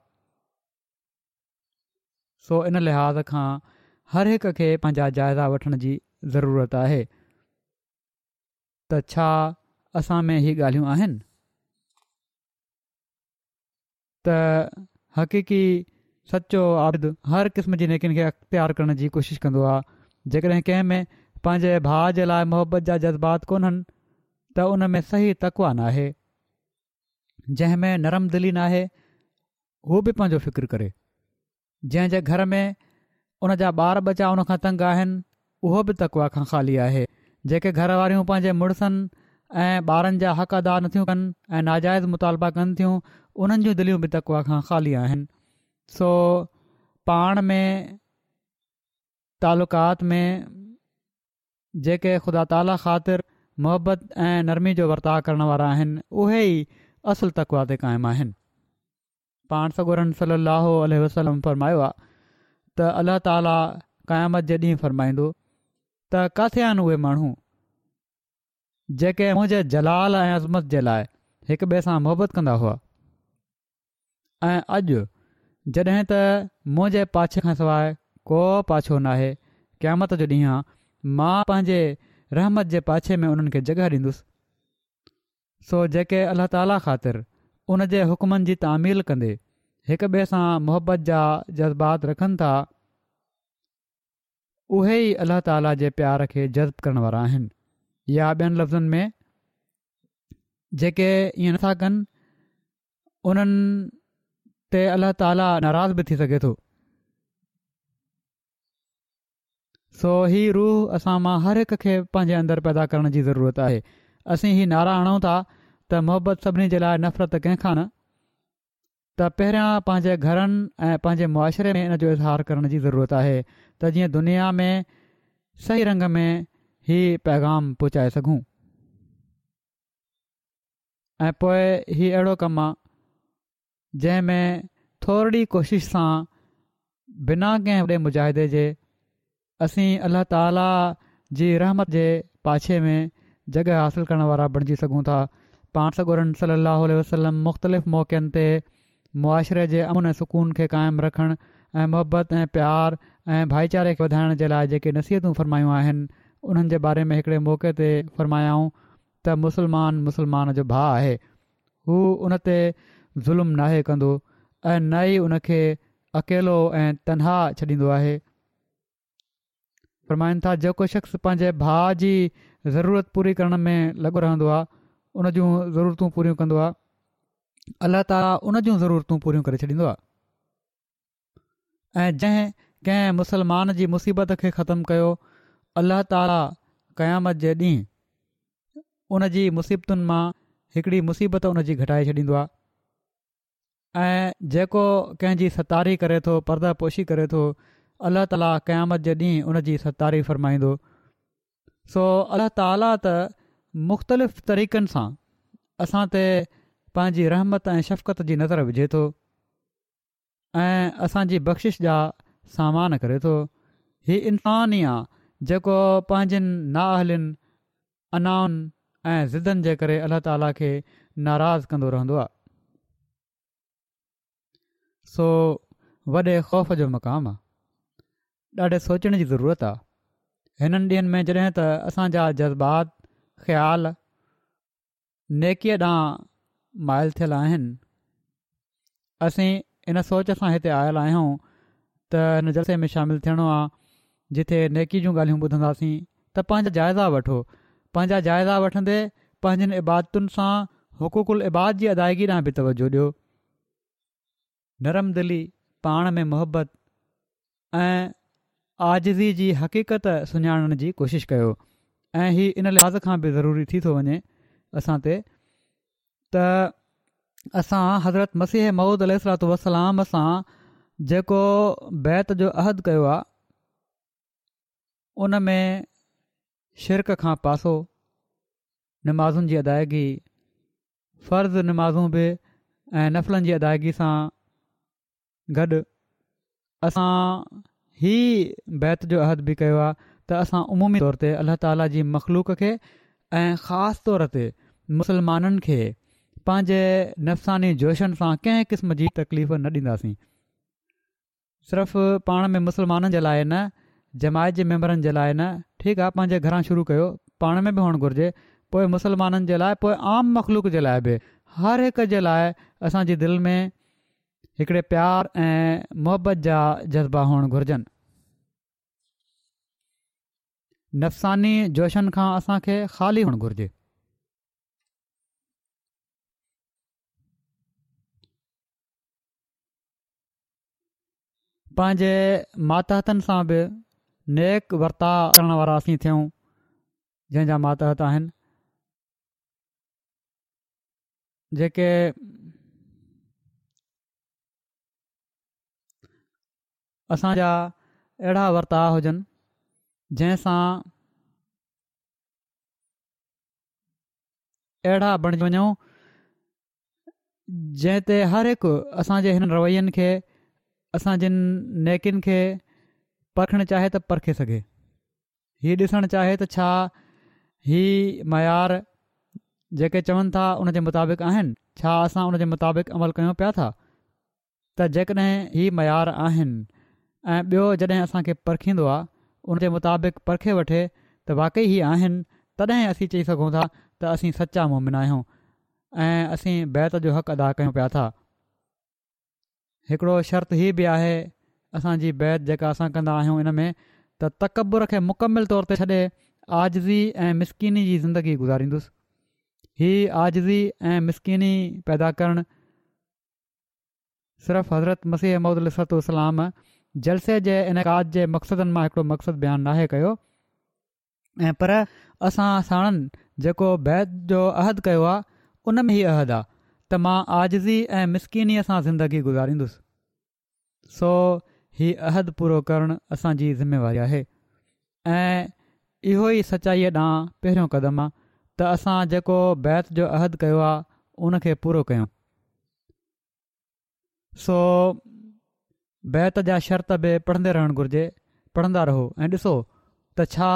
Speaker 2: सो इन लिहाज़ खां ہر ایک کے جائزہ ویض جی ضرورت ہے تو اصا میں یہ گالوں تقیقی سچو آرد ہر قسم کی جی نیک اختار کرنے کی جی کوشش کرو آ جانے با محبت جا جذبات کو ان میں صحیح تقوان ہے جن میں نرم دلی نہ وہ بھی فکر کرے جر میں उन जा ॿार बच्चा उनखां तंग आहिनि उहो बि तकवा खां ख़ाली आहे जेके घर वारियूं पंहिंजे मुड़ुसनि ऐं ॿारनि जा हक़ अदा नथियूं कनि ऐं नाजाइज़ मुतालबा कनि थियूं उन्हनि जूं दिलियूं बि तकवा खां ख़ाली आहिनि सो पाण में तालुकात में जेके ख़ुदा ताला ख़ातिर मोहबत ऐं नरमी जो वर्ताव करण वारा आहिनि उहे ई असुलु तकवा ते क़ाइमु आहिनि पाण सगुरन सली अलरमायो आहे त अल्लाह ताला क़यामत जे ॾींहुं फरमाईंदो त किथे आहिनि उहे माण्हू जेके मुंहिंजे जलाल ऐं अज़मत जे लाइ हिक ॿिए सां मुहिब्बत कंदा हुआ ऐं अॼु जॾहिं त मुंहिंजे पाछे खां सवाइ को पाछो नाहे क़यामत जो ॾींहुं आहे मां पंहिंजे रहमत जे पाछे में उन्हनि खे जॻहि ॾींदुसि सो जेके अल्लाह ताला ख़ातिर उन जे हुकमनि जी तामील कंदे हिकु ॿिए सां मोहबत जा जज़्बात रखनि था उहे ई अल्ला ताला जे प्यार खे जज़्ब करण वारा आहिनि या ॿियनि लफ़्ज़नि में जेके ईअं नथा कनि उन्हनि ते अल्लाह ताला नाराज़ बि थी सघे थो सो ही रूह असां मां हर हिक खे पंहिंजे अंदरि पैदा करण जी ज़रूरत आहे असीं हीउ नारा हणूं था त मोहबत सभिनी जे लाइ न त पहिरियां पंहिंजे घरनि ऐं पंहिंजे मुआशिरे में इन जो इज़हार करण जी ज़रूरत आहे त जीअं दुनिया में सही रंग में ई पैगाम पहुचाए सघूं ऐं पोए हीउ अहिड़ो कमु आहे जंहिंमें थोरी कोशिशि सां बिना कंहिं वॾे मुजाहिदे जे असीं अल्ला ताला जी रहमत जे पाछे में जॻह हासिलु करण वारा बणिजी सघूं था पाण सॻोरनि सली अलाह वसलम मुख़्तलिफ़ मौक़नि ते मुआशिरे जे अमन ऐं सुकून खे क़ाइमु रखणु ऐं मुहबत ऐं प्यार ऐं भाईचारे खे वधाइण जे लाइ जेके नसीहतूं फ़रमायूं आहिनि उन्हनि जे बारे में हिकिड़े मौक़े ते फ़रमायाऊं त मुसलमान मुसलमान जो भाउ आहे हू उन ते ज़ुल्मु नाहे कंदो ऐं न ई उन खे अकेलो ऐं तनहा छॾींदो आहे फ़रमाइनि था जेको शख़्स पंहिंजे भाउ जी ज़रूरत पूरी करण में लॻो रहंदो आहे उन जूं ज़रूरतूं पूरियूं कंदो आहे अलाह ताला उन जूं ज़रूरतूं पूरियूं करे छॾींदो आहे ऐं जंहिं कंहिं मुसलमान जी मुसीबत खे ख़तमु कयो अल्ला ताला क़यामत जे ॾींहुं उन जी मुसीबतुनि मां हिकिड़ी मुसीबत उनजी घटाए छॾींदो आहे ऐं जेको कंहिंजी सतारी करे थो परदाद पोशी करे थो अलाह ताला क़यामत जे ॾींहुं उनजी सतारी फ़रमाईंदो सो अलाह ताला त मुख़्तलिफ़ तरीक़नि सां असां पंहिंजी रहमत ऐं शफ़क़त जी नज़र विझे थो ऐं असांजी बख़्शिश जा सामान करे थो हीउ इंसान ई आहे जेको पंहिंजनि नाहिलिन अनाउनि ऐं ज़िदनि जे करे अलाह ताला खे नाराज़ कंदो रहंदो आहे सो वॾे ख़ौफ़ जो मक़ामु आहे ॾाढे सोचण जी ज़रूरत आहे हिननि ॾींहनि में जॾहिं त असांजा जज़्बात ख़्याल नेकीअ माइल थियल आहिनि असीं इन सोच सां हिते आयल आहियूं त इन जलसे में शामिलु थियणो आहे जिथे नेकी जूं ॻाल्हियूं ॿुधंदासीं त पंहिंजा जाइज़ा वठो पंहिंजा जाइज़ा वठंदे पंहिंजनि इबादतुनि सां हुक़ूकुल इबाद जी अदायगी ॾांहुं बि तवजो ॾियो नरम दिली पाण में मोहबत ऐं आज़ी जी हक़ीक़त सुञाणण जी कोशिशि कयो ऐं हीउ इन लिहाज़ खां बि ज़रूरी थी थो वञे असां त असां हज़रत मसीह महूद वसलाम सां जेको बैत जो अहदु कयो आहे उन में शिरक खां पासो नमाज़ुनि जी अदायगी फ़र्ज़ नमाज़ू बि ऐं नफ़लनि जी अदायगी सां गॾु असां ही बैत जो अहद बि कयो आहे त असां उमूमी तौर ते अल्ला ताला जी मख़लूक खे ऐं ख़ासि तौर ते मुसलमाननि खे पंहिंजे नफ़सानी जोशनि सां कंहिं क़िस्म जी तकलीफ़ न ॾींदासीं सिर्फ़ पाण में मुसलमाननि जे लाइ न जमायत जे मैंबरनि जे लाइ न ठीकु आहे पंहिंजे घरां शुरू कयो पाण में बि हुअणु घुरिजे पोइ मुसलमाननि जे लाइ पोइ आम मख़लूक जे लाइ बि हर हिक जे लाइ असांजी दिलि में हिकिड़े प्यार ऐं मुहबत जा जज़्बा हुअणु घुरिजनि नफ़सानी जोशनि खां असांखे ख़ाली हुअणु घुरिजे पंहिंजे मातहतनि सां बि नेक वर्ता करण वारा असीं थियूं जंहिंजा मातहत आहिनि जेके असांजा अहिड़ा वर्ता हुजनि जंहिंसां अहिड़ा बणिजी वञूं जंहिं ते हर हिकु असांजे हिन रवैनि खे असां जिन नेकियुनि खे परखणु चाहे त परखे सघे हीअ ॾिसणु चाहे त छा ही मयारु जेके चवनि था उनजे मुताबिक़ आहिनि छा असां उनजे मुताबिक़ अमल कयूं पिया था त जेकॾहिं हीउ मयार आहिनि ऐं ॿियो जॾहिं असांखे परखींदो आहे उनजे मुताबिक़ परखे वठे त वाक़ई हीअ आहिनि तॾहिं असीं चई सघूं था त असीं सचा मुमिना आहियूं ऐं असीं बैत जो हक़ अदा कयूं पिया था हिकिड़ो शर्त ही बि आहे असांजी बैत जेका असां कंदा आहियूं हिन में त तकबुर खे मुकमिल तौर ते छॾे आज़ज़ी ऐं मिसकिनी जी ज़िंदगी गुज़ारींदुसि हीअ आज़ज़ी ऐं मिसकिनी पैदा करणु सिर्फ़ु हज़रत मसीह अहमद महमदलाम जलसे जे इन काज जे मक़सदनि मां हिकिड़ो मक़सदु बयानु नाहे कयो ऐं पर असां साणनि जेको बैत जो अहदु कयो आहे उन में ई अहद आहे त मां आज़ज़ी ऐं मिसकीनीअ सां ज़िंदगी गुज़ारींदुसि सो ही अहद पूरो करणु असांजी ज़िमेवारी आहे ऐं इहो ई सचाईअ ॾांहुं पहिरियों क़दम आहे त असां जेको बैत जो अहद कयो आहे उनखे पूरो कयूं सो बैत जा शर्त बि पढ़ंदे रहणु घुरिजे पढ़ंदा रहो ऐं ॾिसो त छा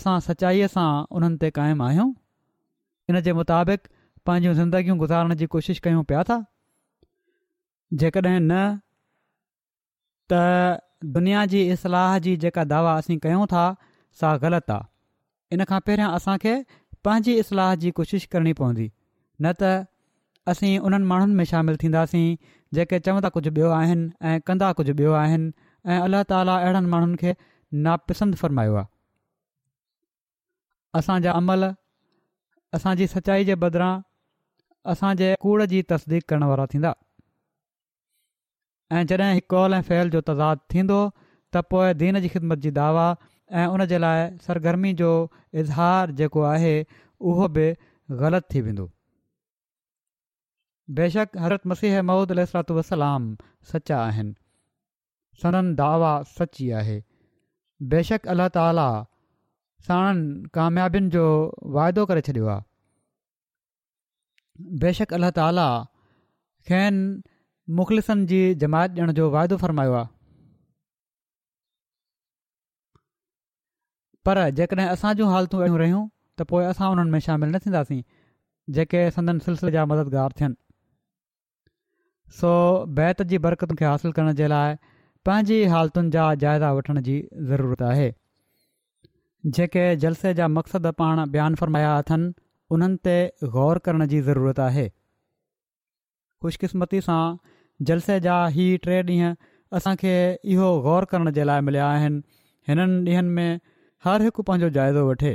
Speaker 2: असां सचाईअ सां उन्हनि ते क़ाइमु आहियूं मुताबिक़ पंहिंजियूं ज़िंदगियूं गुज़ारण जी कोशिश कयूं पिया था जेकॾहिं न त दुनिया जी इस्लाह जी जेका दावा असीं कयूं था सा ग़लति आहे इन खां पहिरियां असांखे पंहिंजी इस्लाह जी कोशिशि करणी पवंदी न त असीं उन्हनि माण्हुनि में शामिलु थींदासीं जेके चवंदा कुझु ॿियो आहिनि ऐं कंदा कुझु ॿियो आहिनि ऐं अलाह ताला अहिड़नि माण्हुनि खे नापसंद फ़रमायो आहे असांजा अमल असांजी सचाई जे बदिरां असांजे कूड़ जी तस्दीक करण वारा थींदा ऐं जॾहिं कॉल ऐं फहिल जो तज़ाद थींदो त पोइ दीन जी ख़िदमत जी दावा ऐं उन जे लाइ सरगर्मी जो इज़हार जेको आहे उहो बि ग़लति थी वेंदो बेशक हरत मसीह महूद अलसरात वसलाम सचा आहिनि सननि दावा सची आहे बेशक अल्ला ताला साणनि कामियाबियुनि जो वाइदो करे छॾियो आहे बेशक अलाह ताला खेनि मुख़लिसनि जी जमायत ॾियण जो वाइदो फ़रमायो आहे पर जेकॾहिं جو जूं हालतूं अहिड़ियूं रहियूं त पोइ असां उन्हनि में शामिल न थींदासीं जेके संदन सिलसिले जा मददगार थियनि सो बैत जी बरक़त खे हासिलु करण जे लाइ पंहिंजी हालतुनि जा वठण जी ज़रूरत आहे जेके जलसे जा मक़सद पाण बयानु फ़रमाया अथनि उन्हनि ग़ौर करण जी ज़रूरत आहे ख़ुशकिस्मती सां जलसे जा ही टे ॾींहं असांखे इहो ग़ौर करण जे लाइ मिलिया आहिनि हिननि ॾींहनि में हर हिकु पंहिंजो जाइज़ो वठे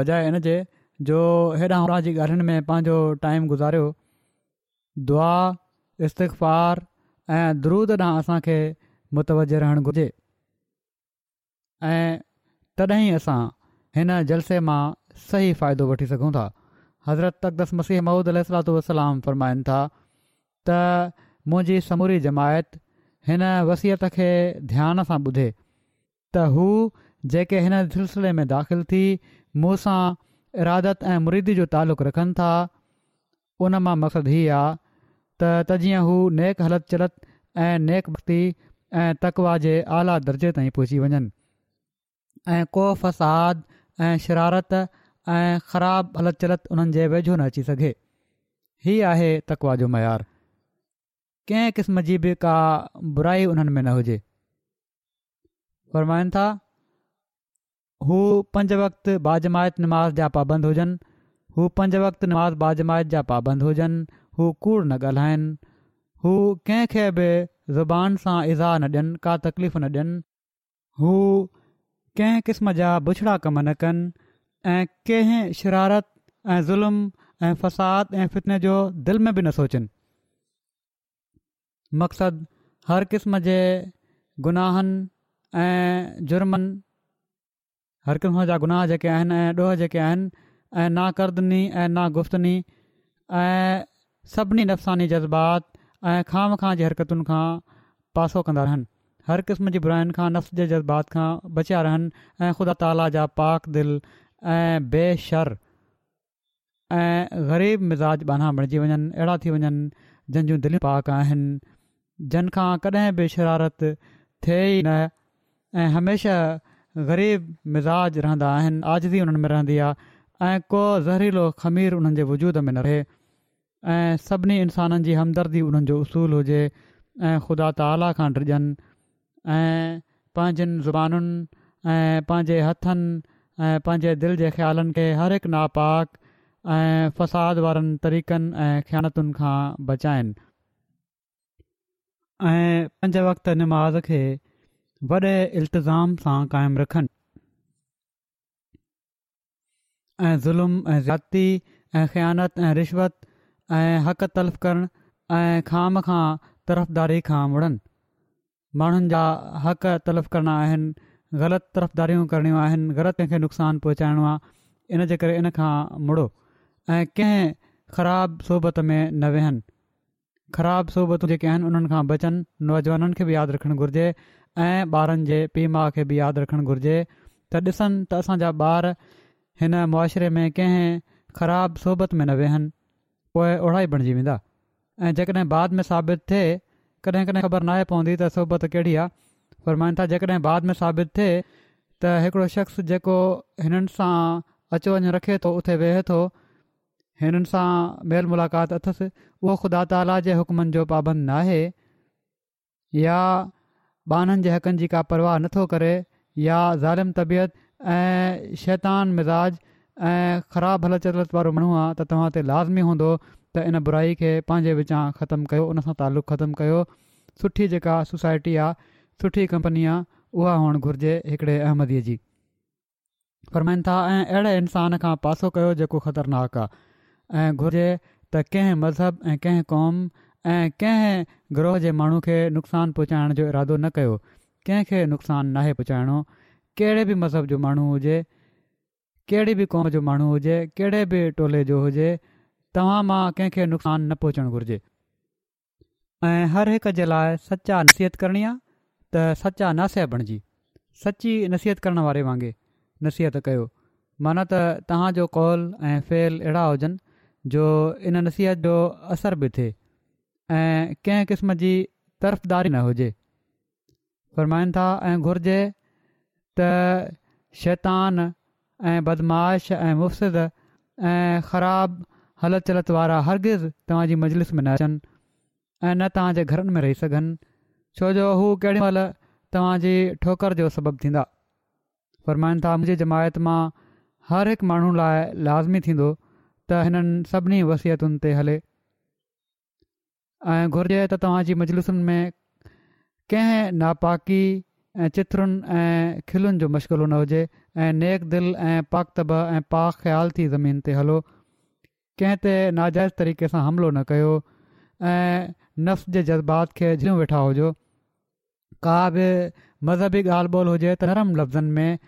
Speaker 2: बजाए जे जो हेॾा होॾां जी ॻाल्हियुनि में पंहिंजो टाइम गुज़ारियो दुआ इस्तक़फ़ारु ऐं द्रूद ॾांहुं असांखे मुतवज रहणु घुरिजे ऐं तॾहिं असां हिन जलसे मां सही फ़ाइदो वठी सघूं था हज़रत अक़दस मसीह महूद अल वसलाम फरमाइनि था त मुंहिंजी समूरी जमायत हिन वसियत खे ध्यानु सां ॿुधे त हू जेके हिन सिलसिले में दाख़िलु थी मूं सां इरादत ऐं मुरीदी जो तालुक़ु रखनि था उन मां मक़सदु हीअ आहे त त जीअं हू नेक हलति चलति ऐं नेक भक्ति ऐं तकवा जे आला दर्जे ताईं पहुची वञनि ऐं को फ़साद ऐं शरारत ऐं ख़राबु हलति चलति उन्हनि जे वेझो न अची सघे हीअ आहे तकवा जो मयारु कंहिं क़िस्म जी बि का बुराई उन्हनि में न हुजे फ़रमाईनि था हू पंज वक़्तु बाजमायत नमाज़ जा पाबंद हुजनि हू पंज वक़्तु नमाज़ बाजमायत जा पाबंद हुजनि हू कूड़ न ॻाल्हाइनि हू कंहिंखे बि ज़ुबान सां इज़ा न ॾियनि का तकलीफ़ न ॾियनि हू कंहिं क़िस्म जा बुछड़ा कम न कनि ऐं कंहिं शरारत ऐं ज़ुल्म ऐं फ़साद ऐं फितने जो दिलि में बि न सोचनि मक़सदु हर क़िस्म जे गुनाहनि ऐं जुर्मनि हर क़िस्म जा गुनाह जेके आहिनि ऐं ॾोह जेके आहिनि ऐं ना ऐं ना ऐं सभिनी नफ़्सानी जज़्बात ऐं ख़ाम ख़ी हरकतुनि खां पासो कंदा रहनि हर क़िस्म जी बुराइनि खां नफ़्स जे जज़्बात खां बचिया रहनि ऐं ख़ुदा ताला जा पाक दिलि ऐं बेशर ऐं ग़रीब मिज़ाज बाना बणिजी वञनि अहिड़ा थी वञनि जंहिंजूं दिलियूं पाक आहिनि जंहिंखां कॾहिं बि शरारत थिए ई न ऐं हमेशह ग़रीब मिज़ाज रहंदा आहिनि आज़दी उन्हनि में रहंदी आहे ऐं को ज़हरीलो ख़मीर उन्हनि वजूद में न रहे ऐं सभिनी इंसाननि जी हमदर्दी उन्हनि जो उसूलु हुजे ऐं ख़ुदा ताला खां डिॼनि ऐं पंहिंजनि ऐं पंहिंजे हथनि ऐं पंहिंजे दिलि जे ख़्यालनि खे हर हिकु नापाक ऐं फ़साद वारनि तरीक़नि ऐं ख़्यानतुनि खां बचाइनि ऐं पंज वक़्त नमाज़ खे वॾे इल्तज़ाम सां काइमु रखनि ऐं ज़ुल्म ऐं ज़ाती ऐं ख़्यानत ऐं रिश्वत ऐं हक़ तलफ़ करणु ऐं खाम खां तरफ़दारी खां मुड़नि माण्हुनि जा हक़ तलफ़ करणा ग़लति तरफ़दारियूं करणियूं आहिनि ग़लति कंहिंखे नुक़सानु पहुचाइणो आहे इन जे करे इनखां मुड़ो ऐं कंहिं ख़राबु सोबत में न वेहनि ख़राबु सोबतूं जेके आहिनि उन्हनि खां बचनि नौजवाननि खे बि यादि रखणु घुरिजे ऐं ॿारनि जे पीउ माउ खे बि यादि रखणु घुरिजे त ॾिसनि त असांजा ॿार हिन मुआशरे में कंहिं ख़राबु सोबत में न वेहनि उहे ओढ़ा ई बणिजी वेंदा ऐं जेकॾहिं बाद में साबित थिए कॾहिं कॾहिं ख़बर न आहे पवंदी त सोबत कहिड़ी पर था त जेकॾहिं बाद में साबित थिए त हिकिड़ो शख़्स जेको हिननि सां अचो वञणु रखे थो उते वेहे थो हिननि सां मेल मुलाक़ात अथसि उहो ख़ुदा ताला जे हुकमनि जो पाबंद पाबंदु नाहे या ॿाननि जे हक़नि जी का परवाह नथो करे या ज़ालिम तबियत ऐं शैतान मिज़ाज ऐं ख़राबु हलत हलत वारो माण्हू आहे त तव्हां ते लाज़मी हूंदो त इन बुराई खे पंहिंजे विचां ख़तमु कयो उन सां तालुक़ु ख़तमु कयो सुठी जेका सोसाइटी आहे सुठी कंपनी आहे उहा हुअणु घुरिजे हिकिड़े अहमदीअ जी फ़रमाइनि था ऐं अहिड़े इंसान खां पासो कयो जेको ख़तरनाक आहे ऐं घुरिजे त कंहिं मज़हब ऐं कंहिं क़ौम ऐं कंहिं ग्रोह जे माण्हू खे नुक़सानु पहुचाइण जो इरादो न कयो कंहिंखे नुक़सानु नाहे पहुचाइणो कहिड़े बि मज़हब जो माण्हू हुजे कहिड़ी बि क़ौम जो माण्हू हुजे कहिड़े बि टोले जो हुजे तव्हां मां कंहिंखे नुक़सानु न पहुचणु घुरिजे ऐं हर हिक जे लाइ सचा नसीहत करणी आहे त सचा नासे बणिजी सची नसीहत करण वारे वांगुरु नसीहत कयो माना त तव्हांजो कौल ऐं फेल अहिड़ा हुजनि जो इन नसीहत जो असर बि थिए ऐं कंहिं क़िस्म जी तर्फ़दारी न हुजे फ़रमाइनि था ऐं घुर्जे त शैतान ऐं बदमाश ऐं मुफ़्त ऐं ख़राबु हलत चलत वारा हरगिज़ तव्हांजी मजलिस में न अचनि ऐं न तव्हांजे घरनि में रही सघनि छोजो हू केॾी महिल तव्हांजी ठोकर जो सबबु थींदा फरमाइनि था मुंहिंजी जमायत मां हर हिकु माण्हू लाइ लाज़मी थींदो त हिननि सभिनी वसियतुनि ते हले ऐं घुर्जे त तव्हांजी में कंहिं नापाकी ऐं चित्रुनि ऐं खिलुनि जो मशक़िलो न हुजे ऐं नेक दिलि ऐं पाकतब ऐं पाक ख़्याल थी ज़मीन ते हलो कंहिं ते नाजाइज़ तरीक़े सां हमिलो न कयो ऐं नफ़्स जे जज़्बात खे जीउ वेठा हुजो का बि मज़हबी ॻाल्हि ॿोल हुजे त नरम लफ़्ज़नि में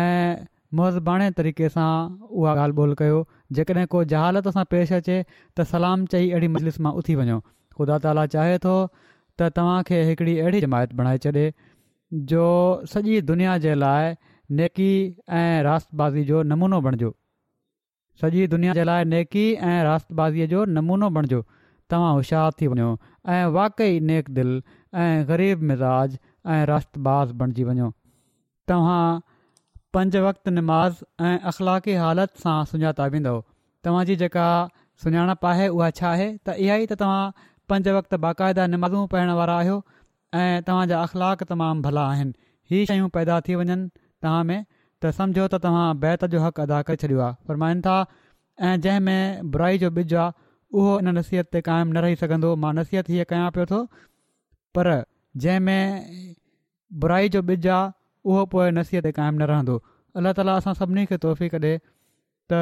Speaker 2: ऐं मौज़ तरीक़े सां उहा ॻाल्हि ॿोल कयो जेकॾहिं को जहालत सां पेश अचे त सलाम चई अहिड़ी मजलिस मां उथी वञो ख़ुदा ताला चाहे थो त तव्हांखे हिकिड़ी अहिड़ी जमायत बणाए छॾे जो सॼी दुनिया जे लाइ नेकी ऐं रातबाज़ी जो नमूनो बणिजो सॼी दुनिया जे लाइ नेकी ऐं राष्ट्रबाज़ीअ जो नमूनो बणिजो तव्हां होशियारु थी वञो ऐं वाकई नेक दिलि ऐं ग़रीब मिज़ाज ऐं राशबाज़ बणिजी वञो तव्हां पंज वक़्ति निमाज़ ऐं अख़लाक़ी हालति सां सुञाता वेंदव तव्हांजी जेका सुञाणप आहे उहा छा आहे त इहा ई त तव्हां पंज बाक़ाइदा निमाज़ूं वारा आहियो ऐं तव्हांजा अख़लाक़ तमामु भला आहिनि हीअ शयूं पैदा थी वञनि तव्हां में त सम्झो त तव्हां बैत जो हक़ अदा करे छॾियो आहे फरमाइनि था ऐं जंहिंमें बुराई जो बिज आहे उहो इन नसीहत ते क़ाइमु न रही सघंदो मां नसीहत हीअं कयां पियो थो पर जंहिं में बुराई जो ॿिज आहे उहो पोइ नसीहत क़ाइमु न रहंदो अल्ला ताली असां सभिनी खे तोहफ़ी कॾे त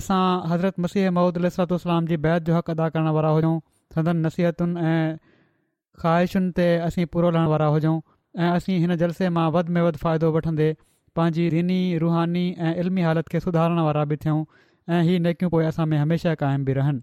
Speaker 2: असां हज़रत मसीह महमद इलाहत जी बैत जो हक़ अदा करण वारा हुजूं संदनि नसीहतुनि ऐं ख़्वाहिशुनि ते असीं पूरो लहण वारा हुजऊं ऐं असीं हिन जलसे मां वधि में वधि फ़ाइदो वठंदे पंहिंजी रीनी रुहानी ऐं इल्मी हालति खे सुधारण वारा बि थियूं ऐं इहे नेकियूं पोइ असां में हमेशह क़ाइमु बि रहनि